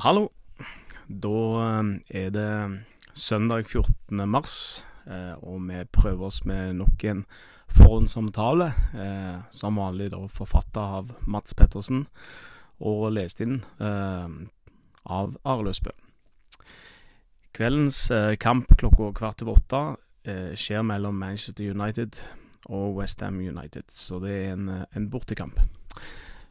Hallo. Da eh, er det søndag 14. mars, eh, og vi prøver oss med nok en forhåndsomtale. Eh, som vanlig da forfatta av Mats Pettersen, og lest inn av Arløsbø. Kveldens kamp klokka kvart over åtte skjer mellom Manchester United og Westham United, så det er en, en bortekamp.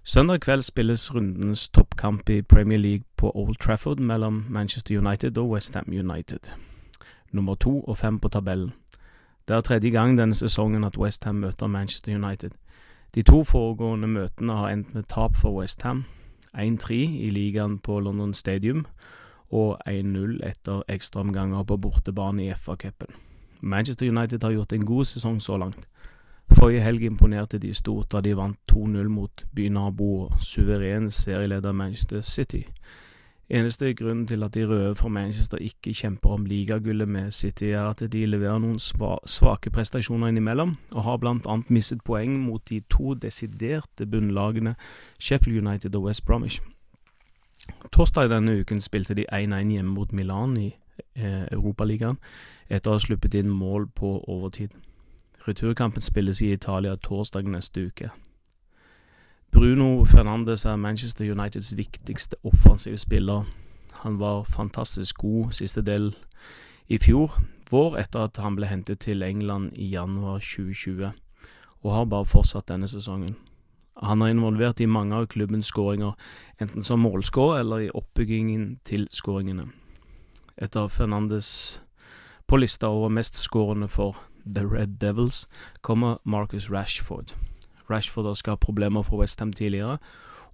Søndag kveld spilles rundens toppkamp i Premier League på Old Trafford mellom Manchester United og Westham United. Nummer to og fem på tabellen. Det er tredje gang denne sesongen at Westham møter Manchester United. De to foregående møtene har endt med tap for Westham. 1-3 i ligaen på London Stadium og 1-0 etter ekstraomganger på bortebane i FA-cupen. Manchester United har gjort en god sesong så langt. Forrige helg imponerte de stort da de vant 2-0 mot bynabo og suveren serieleder Manchester City. Eneste grunnen til at de røde fra Manchester ikke kjemper om ligagullet med City, er at de leverer noen svake prestasjoner innimellom, og har blant annet mistet poeng mot de to desiderte bunnlagene Sheffield United og West Bromwich. Torsdag denne uken spilte de 1-1 hjemme mot Milan i eh, Europaligaen, etter å ha sluppet inn mål på overtid. Returkampen spilles i Italia torsdag neste uke. Bruno Fernandes er Manchester Uniteds viktigste offensive spiller. Han var fantastisk god siste del i fjor vår etter at han ble hentet til England i januar 2020, og har bare fortsatt denne sesongen. Han er involvert i mange av klubbens skåringer, enten som målskårer eller i oppbyggingen til skåringene. Etter Fernandes på lista over mest skårende for The Red Devils kommer Marcus Rashford. Rashford har skapt problemer for Westham tidligere,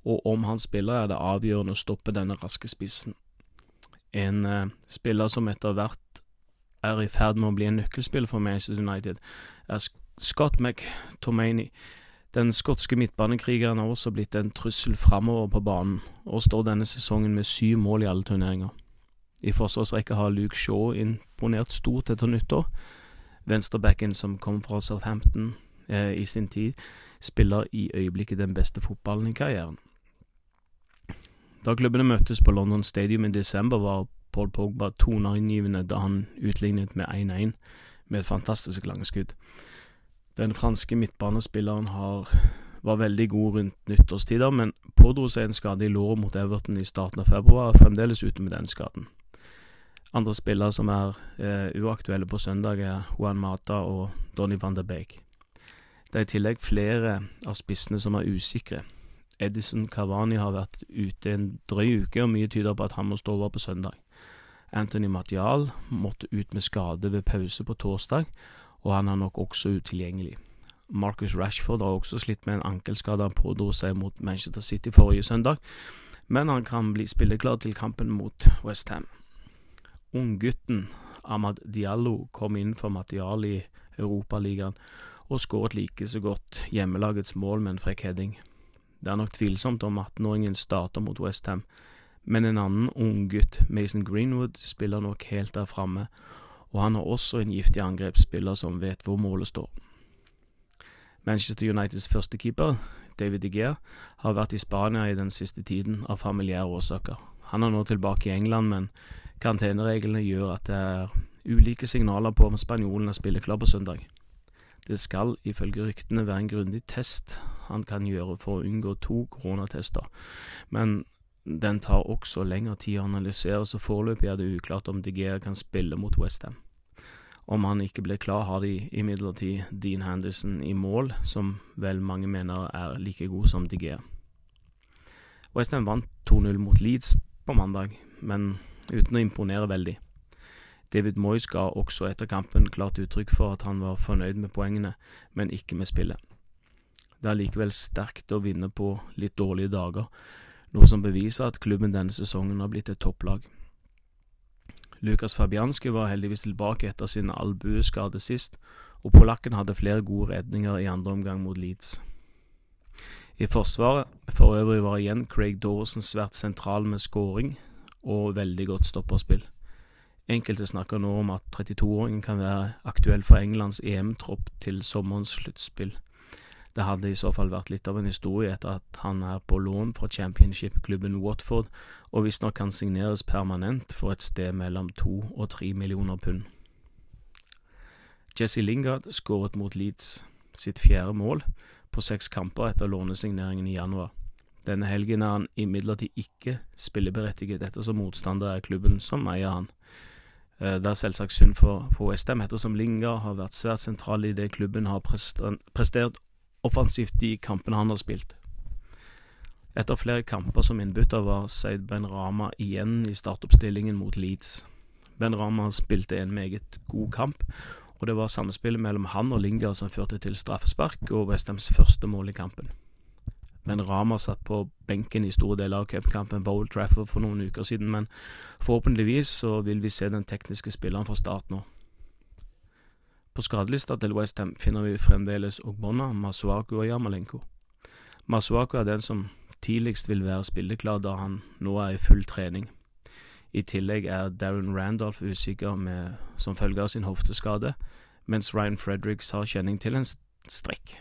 og om han spiller er det avgjørende å stoppe denne raske spissen. En uh, spiller som etter hvert er i ferd med å bli en nøkkelspiller for Manchester United, er Scott McTomaney. Den skotske midtbanekrigeren har også blitt en trussel framover på banen, og står denne sesongen med syv mål i alle turneringer. I forsvarsrekka har Luke Shaw imponert stort etter nyttår, Venstrebacken som kom fra Southampton eh, i sin tid, spiller i øyeblikket den beste fotballen i karrieren. Da klubbene møttes på London Stadium i desember, var Paul Pogba toneangivende da han utlignet med 1-1 med et fantastisk langskudd. Den franske midtbanespilleren har, var veldig god rundt nyttårstider, men pådro seg en skade i låret mot Everton i starten av februar, fremdeles ute med den skaden. Andre spillere som er eh, uaktuelle på søndag, er Juan Mata og Donny van der Beek. Det er i tillegg flere av spissene som er usikre. Edison Cavani har vært ute en drøy uke, og mye tyder på at han må stå over på søndag. Anthony Matial måtte ut med skade ved pause på torsdag, og han er nok også utilgjengelig. Marcus Rashford har også slitt med en ankelskade han pådro seg mot Manchester City forrige søndag, men han kan bli spilleklar til kampen mot Westham. Unggutten Ahmad Diallo kom inn for materiale i Europaligaen og skåret like så godt hjemmelagets mål med en frekk heading. Det er nok tvilsomt om 18-åringen starter mot Westham, men en annen unggutt, Mason Greenwood, spiller nok helt der framme, og han har også en giftig angrepsspiller som vet hvor målet står. Manchester Uniteds førstekeeper, David De Gea, har vært i Spania i den siste tiden av familiære årsaker. Han er nå tilbake i England, men Karantenereglene gjør at det er ulike signaler på om spanjolen er spilleklar på søndag. Det skal ifølge ryktene være en grundig test han kan gjøre for å unngå to koronatester, men den tar også lengre tid å analysere, så foreløpig er det uklart om DG kan spille mot Westham. Om han ikke blir klar, har de imidlertid Dean Henderson i mål, som vel mange mener er like god som DG. Westham vant 2-0 mot Leeds på mandag, men uten å imponere veldig. David Moyes ga også etter kampen klart uttrykk for at han var fornøyd med poengene, men ikke med spillet. Det er likevel sterkt å vinne på litt dårlige dager, noe som beviser at klubben denne sesongen har blitt et topplag. Lukas Fabianski var heldigvis tilbake etter sin albueskade sist, og polakken hadde flere gode redninger i andre omgang mot Leeds. I forsvaret for øvrig var igjen Craig Dawson svært sentral med scoring, og veldig godt stopperspill. Enkelte snakker nå om at 32-åringen kan være aktuell for Englands EM-tropp til sommerens sluttspill. Det hadde i så fall vært litt av en historie etter at han er på lån fra championship-klubben Watford, og visstnok kan signeres permanent for et sted mellom to og tre millioner pund. Jesse Lingard skåret mot Leeds sitt fjerde mål på seks kamper etter lånesigneringen i januar. Denne helgen er han imidlertid ikke spilleberettiget ettersom motstander er klubben som eier han. Eh, det er selvsagt synd for, for Westham, ettersom Linga har vært svært sentral i det klubben har prestert offensivt de kampene han har spilt. Etter flere kamper som innbytter var Seid Ben Rama igjen i startoppstillingen mot Leeds. Ben Rama spilte en meget god kamp, og det var samspillet mellom han og Linga som førte til straffespark og Westhams første mål i kampen. Men Rama satt på benken i store deler av cupkampen på Old Trafford for noen uker siden, men forhåpentligvis så vil vi se den tekniske spilleren fra start nå. På skadelista til Westham finner vi fremdeles Ogbonna, Masuaku og Yamalenko. Masuaku er den som tidligst vil være spilleklar da han nå er i full trening. I tillegg er Darren Randolph usikker med, som følge av sin hofteskade, mens Ryan Fredericks har kjenning til en strekk.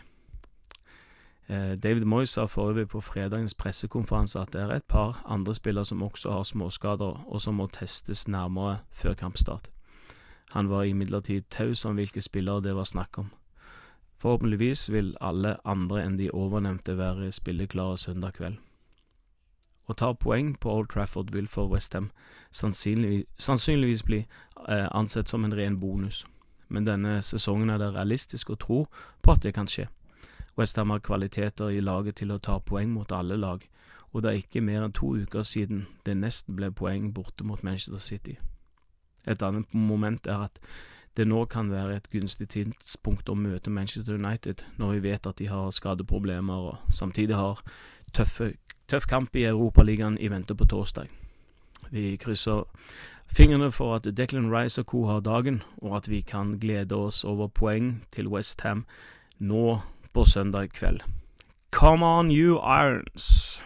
Eh, David Moyes sa forrige på fredagens pressekonferanse at det er et par andre spillere som også har småskader, og som må testes nærmere før kampstart. Han var imidlertid taus om hvilke spillere det var snakk om. Forhåpentligvis vil alle andre enn de ovennevnte være spilleklare søndag kveld. Å ta poeng på Old Trafford vil for Westham sannsynligvis, sannsynligvis bli eh, ansett som en ren bonus, men denne sesongen er det realistisk å tro på at det kan skje. Westham har kvaliteter i laget til å ta poeng mot alle lag, og det er ikke mer enn to uker siden det nesten ble poeng borte mot Manchester City. Et annet moment er at det nå kan være et gunstig tidspunkt å møte Manchester United, når vi vet at de har skadeproblemer og samtidig har tøffe, tøff kamp i Europaligaen i vente på torsdag. Vi krysser fingrene for at Declan Rice og co. har dagen, og at vi kan glede oss over poeng til West Ham nå på søndag kveld. Come on, you Irons!